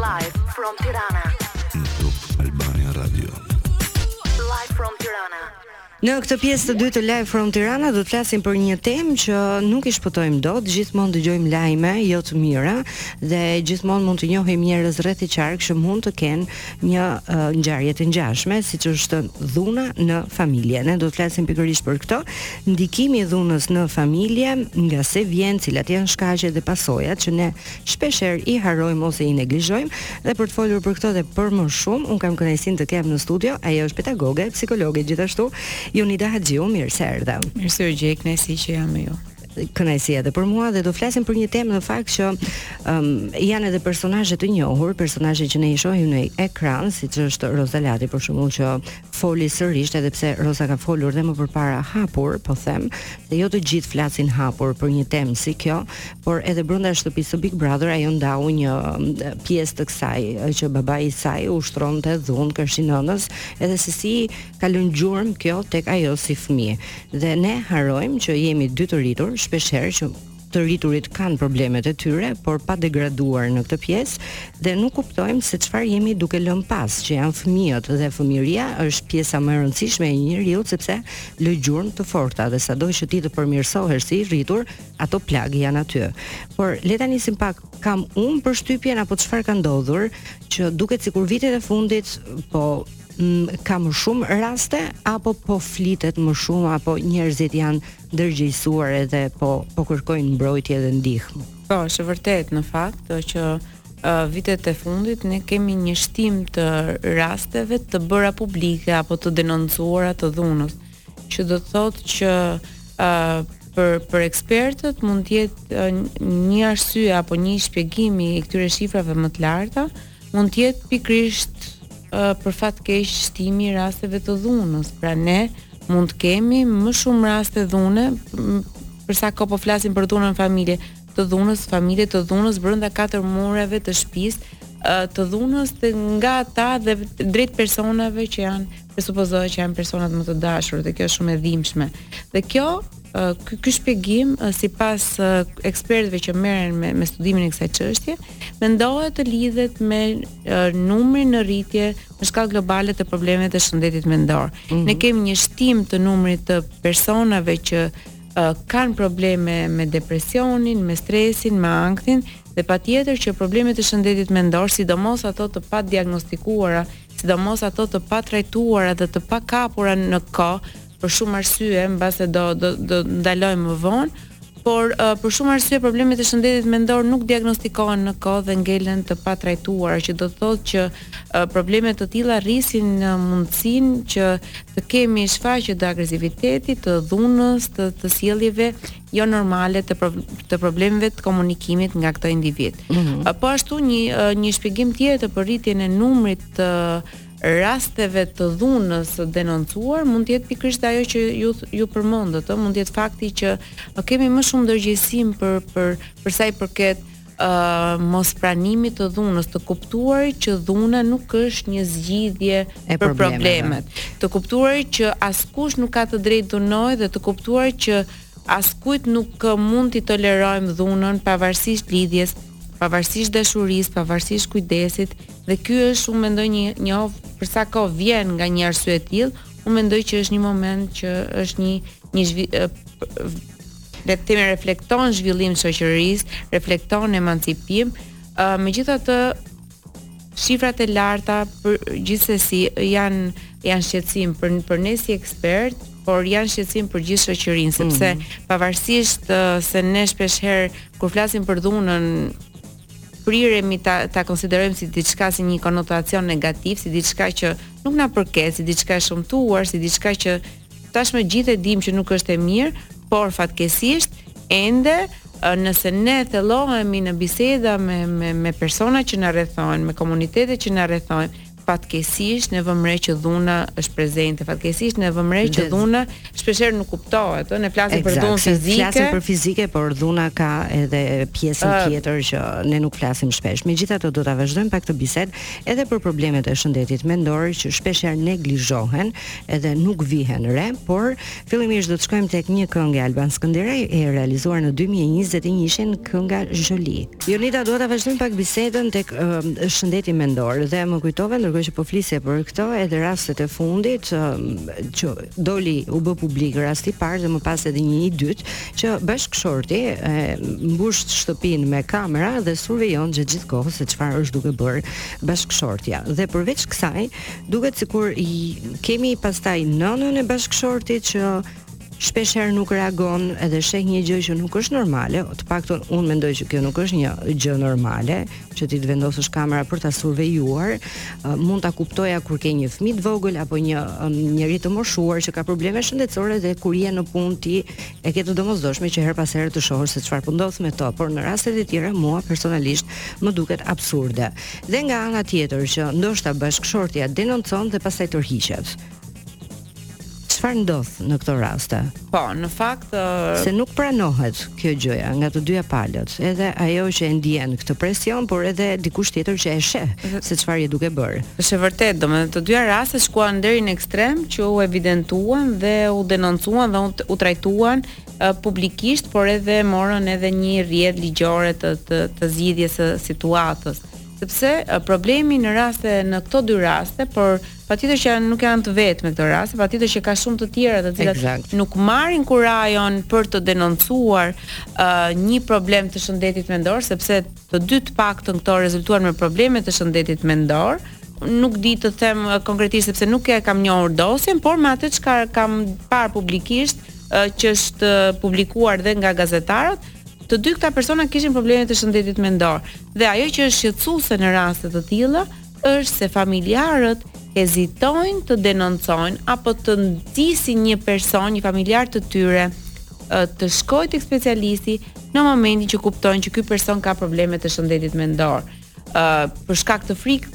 Live from Tirana. Top Albania Radio. Live from Tirana. Në këtë pjesë të dytë të Live from Tirana do të flasim për një temë që nuk i shpëtojmë dot, gjithmonë dëgjojmë lajme jo të mira dhe gjithmonë mund të njohim njerëz rreth e qark që mund të kenë një uh, ngjarje të ngjashme, siç është dhuna në familje. Ne do të flasim pikërisht për këtë Ndikimi i dhunës në familje, nga se vjen, cilat janë shkaqet dhe pasojat që ne shpeshherë i harrojmë ose i neglizhojmë dhe për të folur për këtë dhe për më shumë, unë kam kënaqësinë të kem në studio, ajo është pedagoge, psikologe gjithashtu, Jonida Haxhiu, mirë se erdhe. Mirë se ju gjej, kënaqësi që jam me ju kënaqësi edhe për mua dhe do flasim për një temë në fakt që um, janë edhe personazhe të njohur, personazhe që ne i shohim në ekran, siç është Roza Lati për shembull që foli sërisht edhe pse Roza ka folur dhe më përpara hapur, po them, se jo të gjithë flasin hapur për një temë si kjo, por edhe brenda shtëpisë së Big Brother ajo ndau një pjesë të kësaj që babai i saj ushtronte dhunë karshi nënës, edhe se si ka lënë gjurmë kjo tek ajo si fëmijë. Dhe ne harrojmë që jemi dy të rritur, shpesh herë që të rriturit kanë problemet e tyre, por pa degraduar në këtë pjesë dhe nuk kuptojmë se çfarë jemi duke lënë pas, që janë fëmijët dhe fëmijëria është pjesa më e rëndësishme e një njeriu sepse lë gjurmë të forta dhe sado që ti të përmirësohesh si i rritur, ato plagë janë aty. Por le ta nisim pak kam unë përshtypjen apo çfarë ka ndodhur që duket sikur vitet e fundit po ka më shumë raste apo po flitet më shumë apo njerëzit janë ndërgjegjësuar edhe po po kërkojnë mbrojtje dhe ndihmë. Po, është e vërtetë në fakt që vitet e fundit ne kemi një shtim të rasteve të bëra publike apo të denoncuara të dhunës, që do të thotë që ë për për ekspertët mund të jetë një arsye apo një shpjegim i këtyre shifrave më të larta, ë Mund të jetë pikërisht për fat keq shtimi i rasteve të dhunës. Pra ne mund të kemi më shumë raste dhune për sa kohë po flasim për dhunën në familje, të dhunës në familje, të dhunës brenda katër mureve të shtëpisë, të dhunës të nga ata dhe drejt personave që janë presupozohet që janë personat më të dashur dhe kjo është shumë e dhimbshme. Dhe kjo Ky ky shpjegim sipas ekspertëve që merren me me studimin e kësaj çështje, mendohet të lidhet me numrin në rritje në shkallë globale të problemeve të shëndetit mendor. Mm -hmm. Ne kemi një shtim të numrit të personave që uh, kanë probleme me depresionin, me stresin, me ankthin dhe patjetër që problemet e shëndetit mendor, sidomos ato të padiagnostikuara, sidomos ato të patrajtuara dhe të pakapura në kohë, për shumë arsye, mbase do do do ndalojmë më vonë, por uh, për shumë arsye problemet e shëndetit mendor nuk diagnostikohen në kohë dhe ngelen të patrajtuara, që do të thotë që uh, probleme të tilla rrisin uh, mundësinë që të kemi shfaqje të agresivitetit, të dhunës, të, të sjelljeve jo normale të pro, të problemeve të komunikimit nga këto individë. Mm -hmm. Po ashtu një një shpjegim tjetër për rritjen e numrit të uh, rasteve të dhunës së denoncuar mund të jetë pikërisht ajo që ju ju përmendët, ë, mund të jetë fakti që kemi më shumë ndërgjegjësim për për për sa i përket ë uh, mos pranimit të dhunës, të kuptuarit që dhuna nuk është një zgjidhje për problemet. Të kuptuar që askush nuk ka të drejtë të dhunojë dhe të kuptuar që askujt nuk mund t'i tolerojmë dhunën pavarësisht lidhjes Pavarësisht dashurisë, pavarësisht kujdesit, dhe ky është unë mendoj një një për sa kohë vjen nga një arsye e tillë, unë mendoj që është një moment që është një një zhvi, le të themi reflekton zhvillim të shoqërisë, reflekton emancipim. Ë megjithatë Shifrat e larta për gjithsesi janë janë shqetësim për për ne si ekspertë, por janë shqetësim për gjithë shoqërinë, mhm. sepse mm -hmm. pavarësisht se ne shpesh herë kur flasim për dhunën priremi ta ta konsiderojmë si diçka si një konotacion negativ, si diçka që nuk na përket, si diçka e shëmtuar, si diçka që Tashmë të gjithë e dimë që nuk është e mirë, por fatkeqësisht ende nëse ne thellohemi në biseda me me me persona që na rrethojnë, me komunitete që na rrethojnë, fatkeqësisht ne vëmë re që dhuna është prezente, fatkeqësisht ne vëmë re që dhuna shpeshherë nuk kuptohet, ëh, ne flasim për dhunë fizike. Flasim për fizike, por dhuna ka edhe pjesën uh, tjetër që ne nuk flasim shpesh. Megjithatë do ta vazhdojmë pak këtë bisedë edhe për problemet e shëndetit mendor që shpeshherë neglizhohen, edhe nuk vihen re, por fillimisht do të shkojmë tek një këngë e Alban Skënderaj e realizuar në 2021 ishën, kënga Zholi. Jonita dua ta vazhdojmë pak bisedën tek uh, shëndeti mendor dhe më kujtove ndërkohë që po flisje për këto edhe rastet e fundit uh, që doli u bë publik rasti i parë dhe më pas edhe një i dytë që bashkëshorti e mbush shtëpinë me kamera dhe survejon gjatë gjithë kohës se çfarë është duke bërë bashkëshortja. Dhe përveç kësaj, Duket sikur kemi pastaj nënën e bashkëshortit që shpesh herë nuk reagon edhe sheh një gjë që nuk është normale, të paktën unë mendoj që kjo nuk është një gjë normale, që ti të vendosësh kamera për ta survejuar, mund ta kuptoja kur ke një fëmijë të vogël apo një njeri të moshuar që ka probleme shëndetësore dhe kur je në punë ti E ke të domosdoshme që herë pas here të shohësh se çfarë po ndodh me to, por në rastet e tjera mua personalisht më duket absurde. Dhe nga ana tjetër që ndoshta bashkëshortja denoncon dhe pastaj tërhiqet çfarë ndodh në këto raste? Po, në fakt uh... se nuk pranohet kjo gjëja nga të dyja palët, edhe ajo që e ndjen këtë presion, por edhe dikush tjetër që e sheh se çfarë je duke bërë. Është e vërtetë, domethënë të dyja rastet shkuan deri në ekstrem që u evidentuan dhe u denoncuan dhe u u trajtuan uh, publikisht, por edhe morën edhe një rrjedhë ligjore të të, të zgjidhjes së situatës sepse problemi në raste në këto dy raste, por patjetër që janë nuk janë të vetme këto raste, patjetër që ka shumë të tjera të cilat exact. nuk marrin kurajon për të denoncuar uh, një problem të shëndetit mendor, sepse Të dy të paktën këto rezultuan me probleme të shëndetit mendor. Unë nuk di të them konkretisht sepse nuk e kam njohur dosjen, por me atë çka kam parë publikisht që është publikuar dhe nga gazetarët, të dy këta persona kishin probleme të shëndetit mendor. Dhe ajo që është shqetësuese në raste të tilla është se familjarët hezitojnë të denoncojnë apo të nxisin një person, një familjar të tyre, të shkojë tek specialisti në momentin që kuptojnë që ky person ka probleme të shëndetit mendor. Ë uh, për shkak të frikë,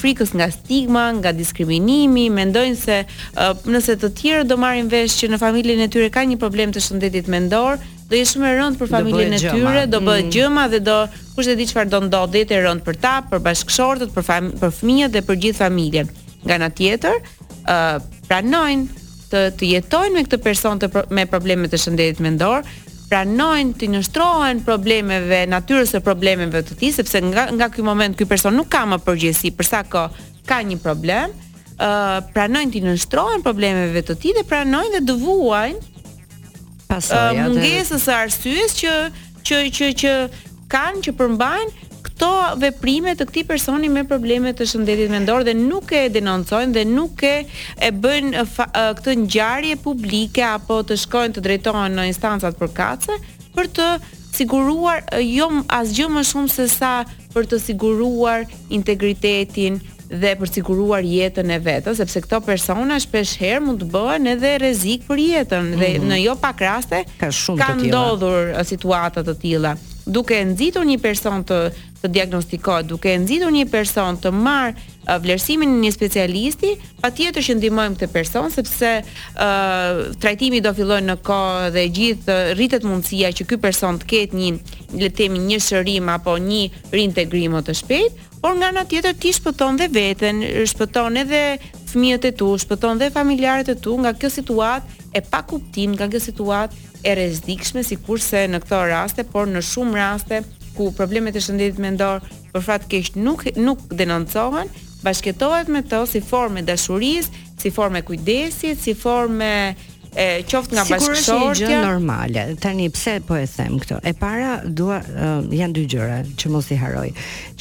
frikës nga stigma, nga diskriminimi, mendojnë se uh, nëse të tjerët do marrin vesh që në familjen e tyre ka një problem të shëndetit mendor, Do jetë shumë e rëndë për familjen e tyre, do bëhet mm. gjëma dhe do kush e di çfarë do ndodhë, do jetë e rëndë për ta, për bashkëshortët, për fam, për fëmijët dhe për gjithë familjen. Nga ana tjetër, ë uh, pranojnë të të jetojnë me këtë person të pro, me probleme të shëndetit mendor, pranojnë të nënshtrohen problemeve, natyrës së problemeve të tij, sepse nga nga ky moment ky person nuk ka më përgjegjësi për sa kohë ka një problem, ë uh, pranojnë të nënshtrohen problemeve të tij dhe pranojnë edhe të vuajnë pasojat. Uh, mungesës së arsyes që që që që kanë që përmbajnë këto veprime të këtij personi me probleme të shëndetit mendor dhe nuk e denoncojnë dhe nuk e e bëjnë këtë ngjarje publike apo të shkojnë të drejtohen në instancat përkatëse për të siguruar jo asgjë më shumë se sa për të siguruar integritetin dhe për të siguruar jetën e vet, ëh, sepse këto persona shpesh herë mund të bëhen edhe rrezik për jetën mm -hmm. dhe mhm. në jo pak raste ka shumë kanë ndodhur situata të tilla. Duke e nxitur një person të të diagnostikohet, duke e nxitur një person të marrë vlerësimin e një specialisti, patjetër që ndihmojmë këtë person sepse ë uh, trajtimi do fillojë në kohë dhe gjithë rritet mundësia që ky person të ketë një le të themi një shërim apo një riintegrim më të shpejtë, Por nga ana tjetër ti shpëton dhe veten, shpëton edhe fëmijët e tu, shpëton dhe familjarët e tu nga kjo situatë e pakuptim, nga kjo situatë e rrezikshme sikurse në këto raste, por në shumë raste ku problemet e shëndetit mendor për fat keq nuk nuk denoncohen, bashkëjetohet me to si formë e dashurisë, si formë e kujdesit, si formë E qoftë nga bashkëshortja. normale. Tani pse po e them këto? E para dua uh, janë dy gjëra që mos i harroj,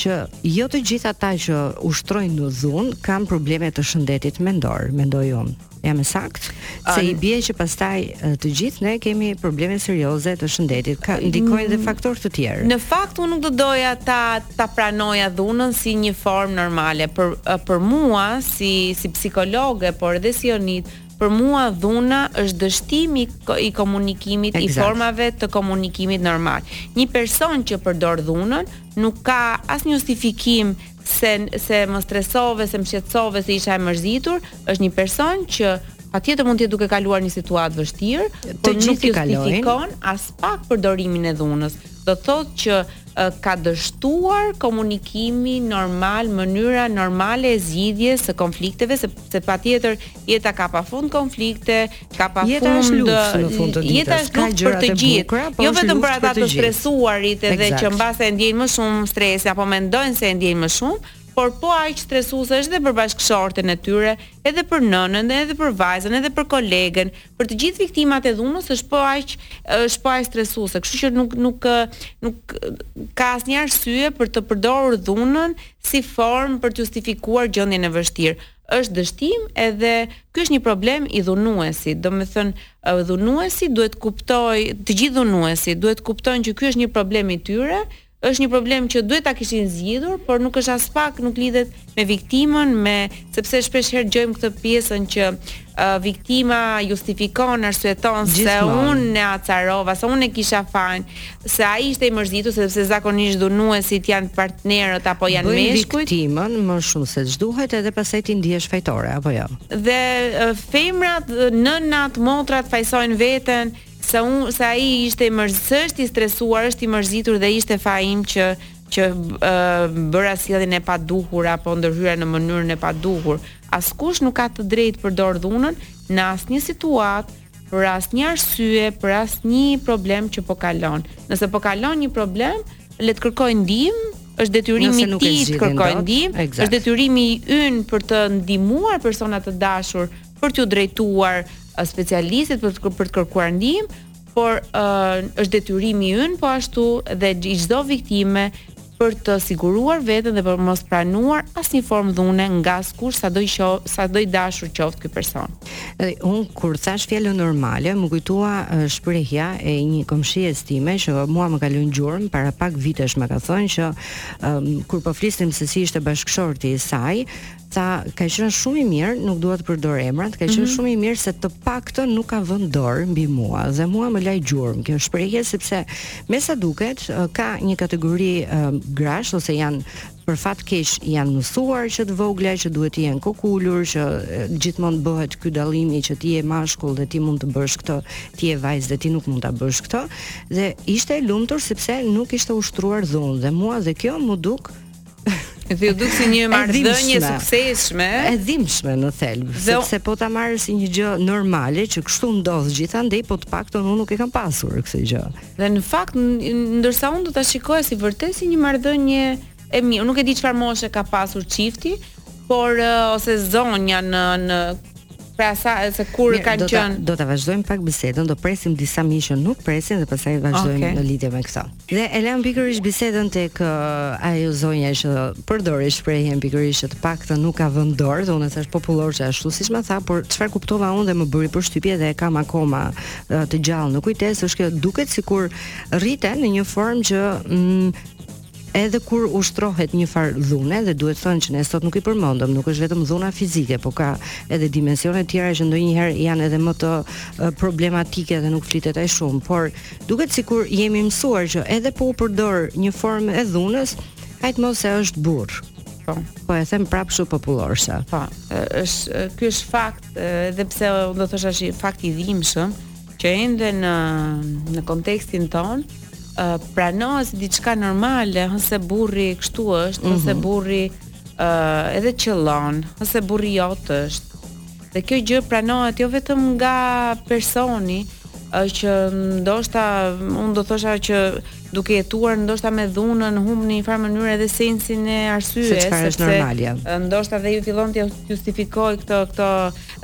që jo të gjithë ata që ushtrojnë dhunë kanë probleme të shëndetit mendor, mendoj unë. Jam e saktë, se i bie që pastaj të gjithë ne kemi probleme serioze të shëndetit, ka ndikojnë dhe mm. faktorë të tjerë. Në fakt unë nuk do doja ta ta pranoja dhunën si një formë normale për për mua si si psikologe, por edhe si onit, Për mua dhuna është dështimi i komunikimit, exact. i formave të komunikimit normal. Një person që përdor dhunën nuk ka asnjë justifikim se se më stresove, se më shqetësove, se isha e mërzitur, është një person që patjetër mund të jetë duke kaluar një situatë të vështirë, por nuk justifikon aspak përdorimin e dhunës. Do të thotë që ka dështuar komunikimi normal, mënyra normale e zgjidhjes së konflikteve, sepse patjetër Jeta ka pafund konflikte, ka pafund Jeta është luftë në fund të ditës. Jeta është luftë për të gjithë, po jo vetëm për ata të stresuarit edhe që mbase e ndjejnë më shumë stres apo mendojnë se e ndjejnë më shumë, por po aq stresuese është edhe për bashkëshorten e tyre, edhe për nënën, edhe për vajzën, edhe për kolegen, për të gjithë viktimat e dhunës është po aq është po aq stresuese. Kështu që nuk nuk nuk ka asnjë arsye për të përdorur dhunën si formë për të justifikuar gjendjen e vështirë është dështim edhe ky është një problem i dhunuesit, domethënë dhunuesi duhet të kuptojë, të gjithë dhunuesit duhet të kuptojnë që ky është një problem i tyre, është një problem që duhet ta kishin zgjidhur, por nuk është aspak nuk lidhet me viktimën, me sepse shpesh herë dëgjojmë këtë pjesën që uh, viktima justifikon, arsyeton se unë e acarova, se unë e kisha fajin. se ai ishte i mërzitur sepse zakonisht dhunuesit janë partnerët apo janë Bëjnë meshkujt. viktimën më shumë se ç'duhet edhe pastaj ti ndihesh fajtore apo jo. Dhe e, femrat, e, nënat, motrat fajësojnë veten se unë se ai ishte i mërz, se është i stresuar, është i mërzitur dhe ishte faji im që që e, bëra sjelljen e paduhur apo ndërhyra në mënyrën e paduhur. Askush nuk ka të drejtë të përdorë dhunën në asnjë situatë, për asnjë arsye, për asnjë problem që po kalon. Nëse po kalon një problem, le të kërkojë ndihmë, është detyrimi i tij të kërkojë ndihmë, është detyrimi ynë për të ndihmuar persona të dashur për t'iu drejtuar specialistit për të për të kërkuar ndihmë, por uh, është detyrimi ynë po ashtu dhe i çdo viktime për të siguruar veten dhe për të mos pranuar asnjë formë dhune nga askush sado i qof, sado i dashur qoftë ky person. Edhe un kur thash fjalën normale, më kujtua shprehja e një komshies time që mua më ka lënë gjurmë para pak vitesh më ka thënë që um, kur po flisnim se si ishte bashkëshorti i saj, Tha, ka qenë shumë i mirë, nuk dua të përdor emrat, ka qenë mhm. shumë i mirë se të paktën nuk ka vënë dorë mbi mua dhe mua më la gjurmë kjo shprehje sepse me sa duket ka një kategori uh, grash ose janë për fat keq janë mësuar që të vogla që duhet të jenë kokulur që gjithmonë bëhet ky dallimi që ti je mashkull dhe ti mund të bësh këtë, ti je vajzë dhe ti nuk mund ta bësh këtë dhe ishte e lumtur sepse nuk ishte ushtruar dhunë dhe mua dhe kjo më duk E iu duk si një marrëdhënie e suksesshme, e dhimbshme në thelb, dhe sepse po ta marr si një gjë normale që kështu ndodh gjithandej, po të paktën unë nuk e kam pasur këtë gjë. Dhe në fakt, ndërsa unë do ta shikoja si vërtet si një marrëdhënie e mirë, nuk e di çfarë moshe ka pasur çifti, Por ose zonja në në pra sa se kur Mirë, kanë qenë. Do ta vazhdojmë pak bisedën, do presim disa miq që na presin dhe pastaj vazhdojmë okay. në lidhje me këtë. Dhe e lamë pikërisht bisedën tek uh, ajo zonja që përdori shprehjen pikërisht që të paktën nuk ka vënë dorë, dhe unë thash popullorçe ashtu siç më tha, por çfarë kuptova unë dhe më bëri përshtypje dhe e kam akoma uh, të gjallë në kujtesë është që duket sikur rriten në një formë që mm, Edhe kur ushtrohet njëfarë dhune dhe duhet thënë që ne sot nuk i përmendëm, nuk është vetëm dhuna fizike, po ka edhe dimensione të tjera që ndonjëherë janë edhe më të problematike dhe nuk flitet aq shumë, por duket sikur jemi mësuar që edhe po u përdor një formë e dhunës, hajt mo se është burrë. Po. Po e them prapë kështu popullorçe. Po. Është ky është fakt, edhe pse do të thosha është fakt i dhimbshëm, që ende në në kontekstin tonë uh, pranohet si diçka normale, ose burri kështu është, ose mm -hmm. burri uh, edhe qëllon, ose burri jot është. Dhe kjo gjë pranohet jo vetëm nga personi, që ndoshta unë do thosha që duke jetuar ndoshta me dhunën humb në një farë mënyre edhe sensin e arsyes se çfarë është normalja. Ndoshta dhe ajo fillon të justifikojë këtë këtë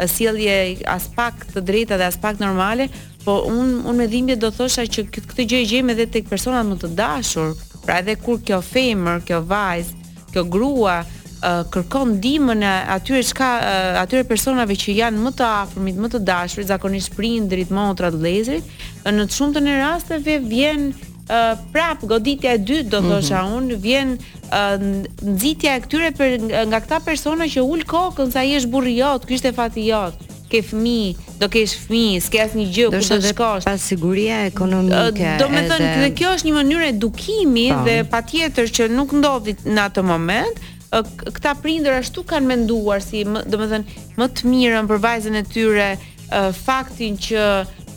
sjellje aspak të drejtë dhe aspak normale, po un un me dhimbje do thosha që këtë gjë e gjejmë edhe tek personat më të dashur. Pra edhe kur kjo femër, kjo vajzë, kjo grua uh, kërkon ndihmën e atyre çka uh, atyre personave që janë më të afërmit, më të dashurit, zakonisht prindërit, motrat, vëllezërit, në të shumtën e rasteve vjen uh, prap goditja e dytë do mhm. thosha mm -hmm. un, vjen nxitja e këtyre per, nga këta persona që ul kokën se ai është burri yt, ky ishte fati jot, ke fëmijë, do kesh fëmijë, s'ke asnjë gjë ku të shkosh. Pastaj siguria ekonomike. Domethënë, edhe... kjo është një mënyrë edukimi pa. Po. dhe patjetër që nuk ndodhi në atë moment, këta prindër ashtu kanë menduar si, domethënë, më të mirën për vajzën e tyre, faktin që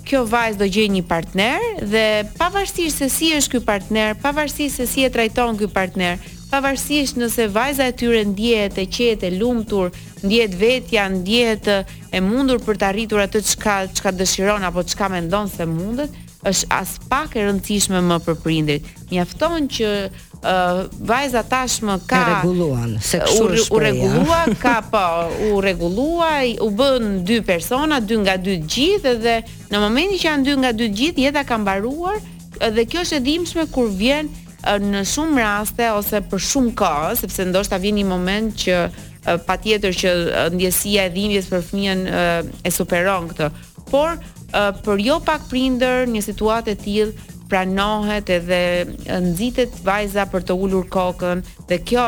kjo vajzë do gjejë një partner dhe pavarësisht se si është ky partner, pavarësisht se si e trajton ky partner, pavarësisht nëse vajza e tyre ndjehet e qetë, e lumtur, ndjehet vetja, ndjehet e mundur për të arritur atë çka çka dëshiron apo çka mendon se mundet, S'është aspak e rëndësishme më për prindërit. Mjafton që ë vajza tashmë ka e rregulluan, se kështu është u rregullua, ka po, u rregullua, u bënë dy persona, dy nga dy të gjithë dhe në momentin që janë dy nga dy të gjithë, jeta ka mbaruar dhe kjo është e dhimbshme kur vjen në shumë raste ose për shumë kohë, sepse ndoshta vjen një moment që patjetër që ndjesia e dhimbjes për fëmijën e superon këtë, Por për jo pak prindër një situatë e tillë pranohet edhe nxitet vajza për të ulur kokën dhe kjo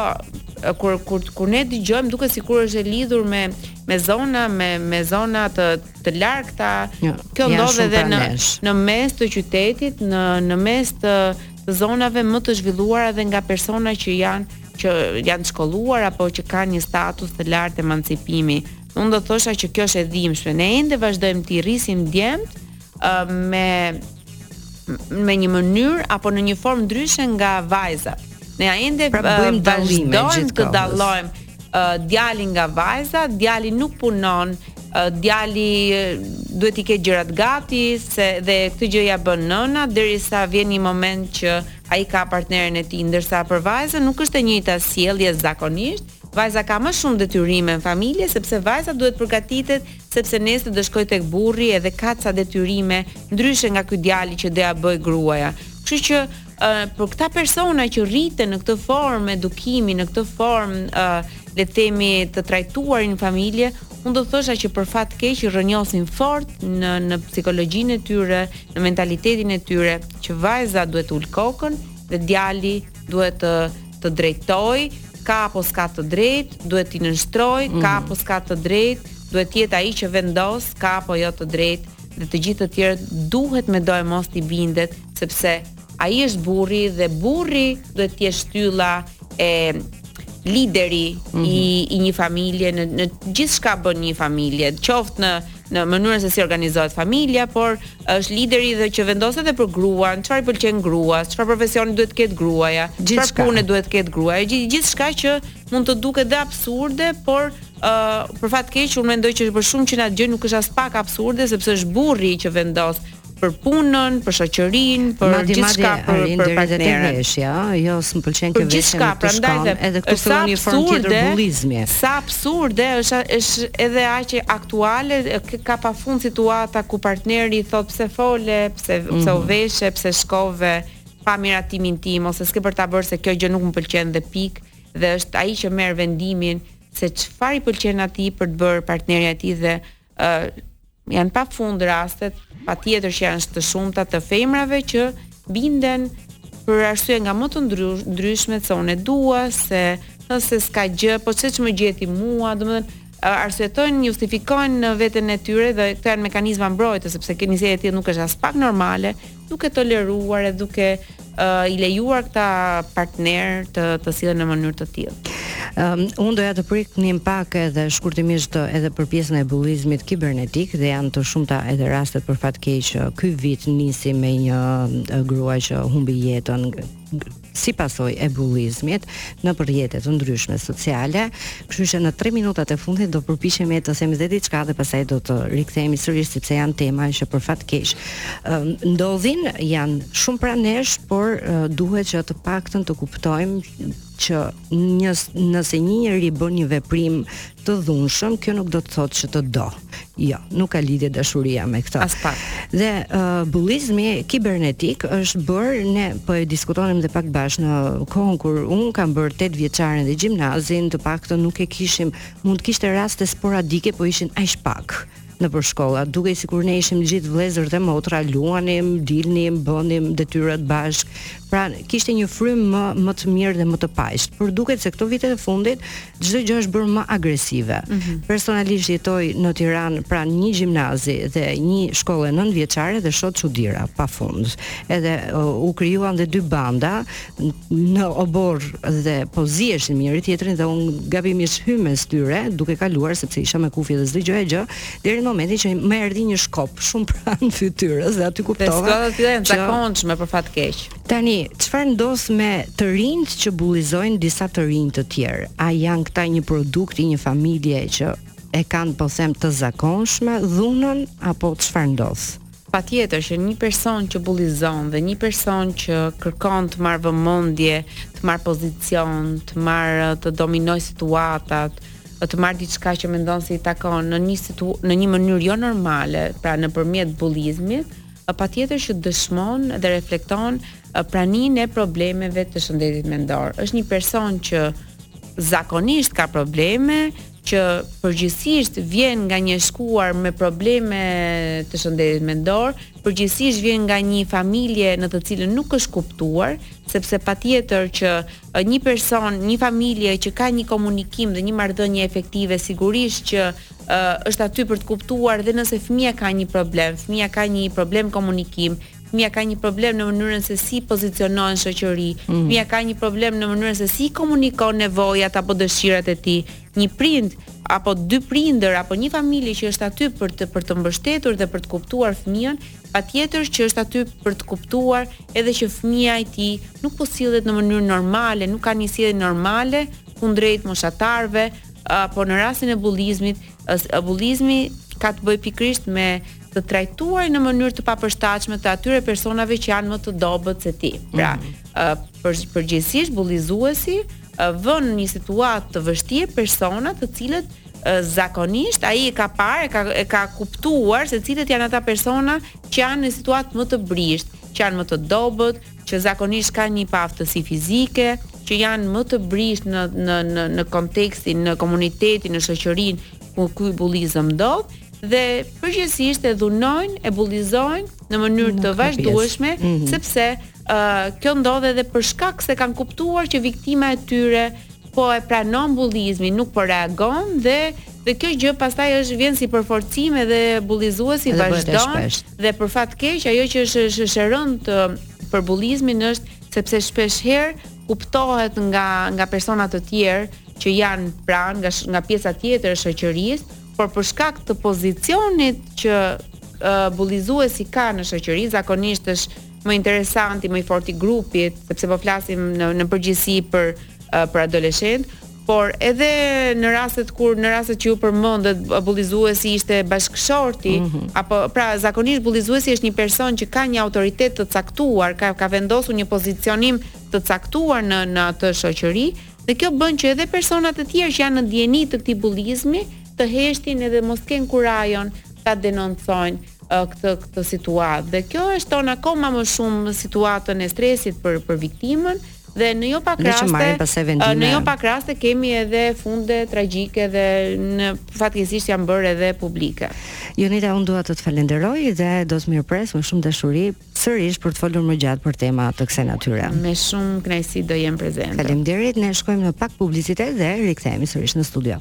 kur kur kur ne dëgjojmë duket sikur është e lidhur me me zona me me zona të të largëta. Jo, kjo ndodh edhe në në mes të qytetit, në në mes të të zonave më të zhvilluara dhe nga persona që janë që janë të shkolluar apo që kanë një status të lartë emancipimi. Unë do thosha që kjo është e dhimbshme. Ne ende vazhdojmë të rrisim djemt uh, me me një mënyrë apo në një formë ndryshe nga vajzat. Ne ende pra, bëjmë dallime gjithë të dallojmë uh, djalin nga vajza, djali nuk punon, uh, djali duhet t'i ketë gjërat gati se dhe këtë gjë ia bën nëna derisa vjen një moment që ai ka partneren e tij, ndërsa për vajzën nuk është e njëjta sjellje zakonisht, Vajza ka më shumë detyrime në familje sepse vajza duhet përgatitet sepse nesër do shkojë tek burri edhe ka ca detyrime ndryshe nga ky djali që do ia bëjë gruaja. Kështu që ë për këta persona që rriten në këtë formë edukimi, në këtë formë ë le të themi të trajtuarit në familje, unë do thosha që për fat keq rrënjosin fort në në psikologjinë e tyre, në mentalitetin e tyre që vajza duhet të ulë kokën dhe djali duhet të të drejtojë, ka apo s'ka të drejtë, duhet t'i nënshtrojë, mm. ka mhm. apo s'ka të drejtë, duhet të jetë ai që vendos, ka apo jo të drejtë dhe të gjithë të tjerët duhet medoemos t'i bindet sepse ai është burri dhe burri duhet të jetë shtylla e lideri mm -hmm. i mhm. i një familje në në gjithçka bën një familje, qoftë në në mënyrën se si organizohet familja, por Është lideri dhe që vendos edhe për gruan, çfarë i pëlqen gruas, çfarë profesioni duhet të ketë gruaja, çfarë pune duhet të ketë gruaja, gjithë gjithçka që mund të duket dhe absurde, por ë uh, për fat keq unë mendoj që për shumë këta gjë nuk është aspak absurde sepse është burri që vendos për punën, për shoqërinë, për gjithçka për për partnerin. Madje jo, s'm pëlqen kjo veshje. Gjithçka, prandaj edhe këtu fillon një formë tjetër bullizmi. Sa Surde është është edhe aq aktuale, ka pafund situata ku partneri i thotë pse fole, pse mm -hmm. pse u mhm. veshe, pse shkove pa miratimin tim ose s'ke për ta bërë se kjo gjë nuk më pëlqen dhe pikë dhe është ai që merr vendimin se çfarë i pëlqen atij për të bërë partnerja e tij dhe uh, Janë pafund rastet, patjetër që janë të shumta të femrave që binden për arsye nga më të ndryshmet se unë e dua, se thonë se s'ka gjë, po ç'e që më gjeti mua, domethënë, arsyetojnë, justifikojnë në veten e tyre dhe këto janë mekanizma mbrojtës, sepse kjo nisje e tillë nuk është aspak normale, duke toleruar e duke uh, i lejuar këta partnerë të të sillen në mënyrë të tillë. Um, unë doja të preknim pak edhe shkurtimisht edhe për pjesën e bullizmit kibernetik dhe janë të shumta edhe rastet për fat keq ky vit nisi me një grua që humbi jetën si pasojë e bullizmit nëpër rrjete të ndryshme sociale. Kështu që në 3 minutat e fundit do përpiqemi të themi dhe diçka dhe pastaj do të rikthehemi sërish sepse janë tema që për fat keq ndodhin, janë shumë pranë nesh, por duhet që të paktën të kuptojmë që Një nëse një njeri bën një veprim të dhunshëm, kjo nuk do të thotë që të do. Jo, nuk ka lidhje dashuria me këtë. Aspak. Dhe uh, bullizmi kibernetik është bërë ne po e diskutonim dhe pak parë në kohën kur unë kam bërë 8 vjeçaren dhe gjimnazin, të paktën nuk e kishim, mund të kishte raste sporadike, po ishin aq pak. nëpër shkolla. Dukej sikur ne ishim gjithë vëllezër dhe motra, luanim, dilnim, bënim detyrat bashkë. Pra kishte një frymë më më të mirë dhe më të paqtë. Por duket se këto vite të fundit çdo gjë është bërë më agresive. Mm -hmm. Personalisht jetoj në Tiranë pranë një gjimnazi dhe një shkolle nëntëvjeçare dhe shoh çudira pafund. Edhe uh, u krijuan dhe dy banda në oborr dhe po ziheshin me njëri-tjetrin dhe unë gabimisht hyj mes tyre duke kaluar sepse isha me kufje dhe s'dëgjoja gjë deri në momentin që më erdhi një shkop shumë pranë fytyrës dhe aty kuptova. Pse të jenë zakonshme për fat keq. Tani, çfarë ndodh me të rinjtë që bullizojnë disa të rinj të tjerë? A janë këta një produkt i një familje që e kanë po them të zakonshme dhunën apo çfarë ndodh? Patjetër që një person që bullizon dhe një person që kërkon të marrë vëmendje, të marrë pozicion, të marrë të dominojë situatat, të marrë diçka që mendon se i takon në një situ në një mënyrë jo normale, pra nëpërmjet bullizmit, patjetër që dëshmon dhe reflekton praninë e problemeve të shëndetit mendor. Është një person që zakonisht ka probleme, që përgjithësisht vjen nga një e shkuar me probleme të shëndetit mendor, përgjithësisht vjen nga një familje në të cilën nuk është kuptuar, sepse patjetër që një person, një familje që ka një komunikim dhe një marrëdhënie efektive sigurisht që është aty për të kuptuar dhe nëse fëmija ka një problem, fëmija ka një problem komunikim, Fëmija ka një problem në mënyrën se si pozicionohet në shoqëri. Fëmija ka një problem në mënyrën se si komunikon nevojat apo dëshirat e tij. Një prind apo dy prindër apo një familje që është aty për të për të mbështetur dhe për të kuptuar fëmijën, patjetër që është aty për të kuptuar edhe që fëmija i tij nuk po sillet në mënyrë normale, nuk ka një sjellje normale kundrejt moshatarëve apo në rastin e bullizmit, Bullizmi ka të bëjë pikërisht me të trajtuarin në mënyrë të papërshtatshme të atyre personave që janë më të dobët se ti. Pra, mm -hmm. për, përgjithësisht bullizuesi vën në një situatë të vështirë persona të cilët zakonisht ai e ka parë, e ka e ka kuptuar se cilët janë ata persona që janë në situatë më të brishtë, që janë më të dobët, që zakonisht kanë një paaftësi fizike, që janë më të brishtë në në në në kontekstin, në komunitetin, në shoqërinë ku ky bullizëm ndodh dhe përgjithësisht e dhunojnë, e bullizojnë në mënyrë të vazhdueshme, mm -hmm. sepse uh, kjo ndodh edhe për shkak se kanë kuptuar që viktima e tyre po e pranon bullizmin, nuk po reagon dhe Dhe kjo gjë pastaj është vjen si përforcim edhe bullizuesi e vazhdon dhe për fat keq ajo që është është është e rëndë për bullizmin është sepse shpesh herë kuptohet nga nga persona të tjerë që janë pranë nga nga pjesa tjetër e shoqërisë, por për shkak të pozicionit që uh, bullizuesi ka në shoqëri, zakonisht është më interesanti, më i forti i grupit, sepse po flasim në në përgjithësi për uh, për adoleshentë, Por edhe në rastet kur në rastet që ju përmendët bullizuesi ishte bashkëshorti mm -hmm. apo pra zakonisht bullizuesi është një person që ka një autoritet të caktuar, ka ka vendosur një pozicionim të caktuar në në atë shoqëri dhe kjo bën që edhe personat e tjerë që janë në dijeni të këtij bullizmi të heshtin edhe mos kenë kurajon ta denoncojnë këtë këtë situatë. Dhe kjo e shton akoma më shumë situatën e stresit për për viktimën, Dhe në jo pak raste, në jo pak raste kemi edhe funde tragjike dhe fatkeqësisht janë bërë edhe publike. Jonita unë dua të të falenderoj dhe do të mirëpres me shumë dashuri sërish për të folur më gjatë për tema të kësaj natyre. Me shumë kënaqësi do jem prezente. Faleminderit, ne shkojmë në pak publicitet dhe rikthehemi sërish në studio.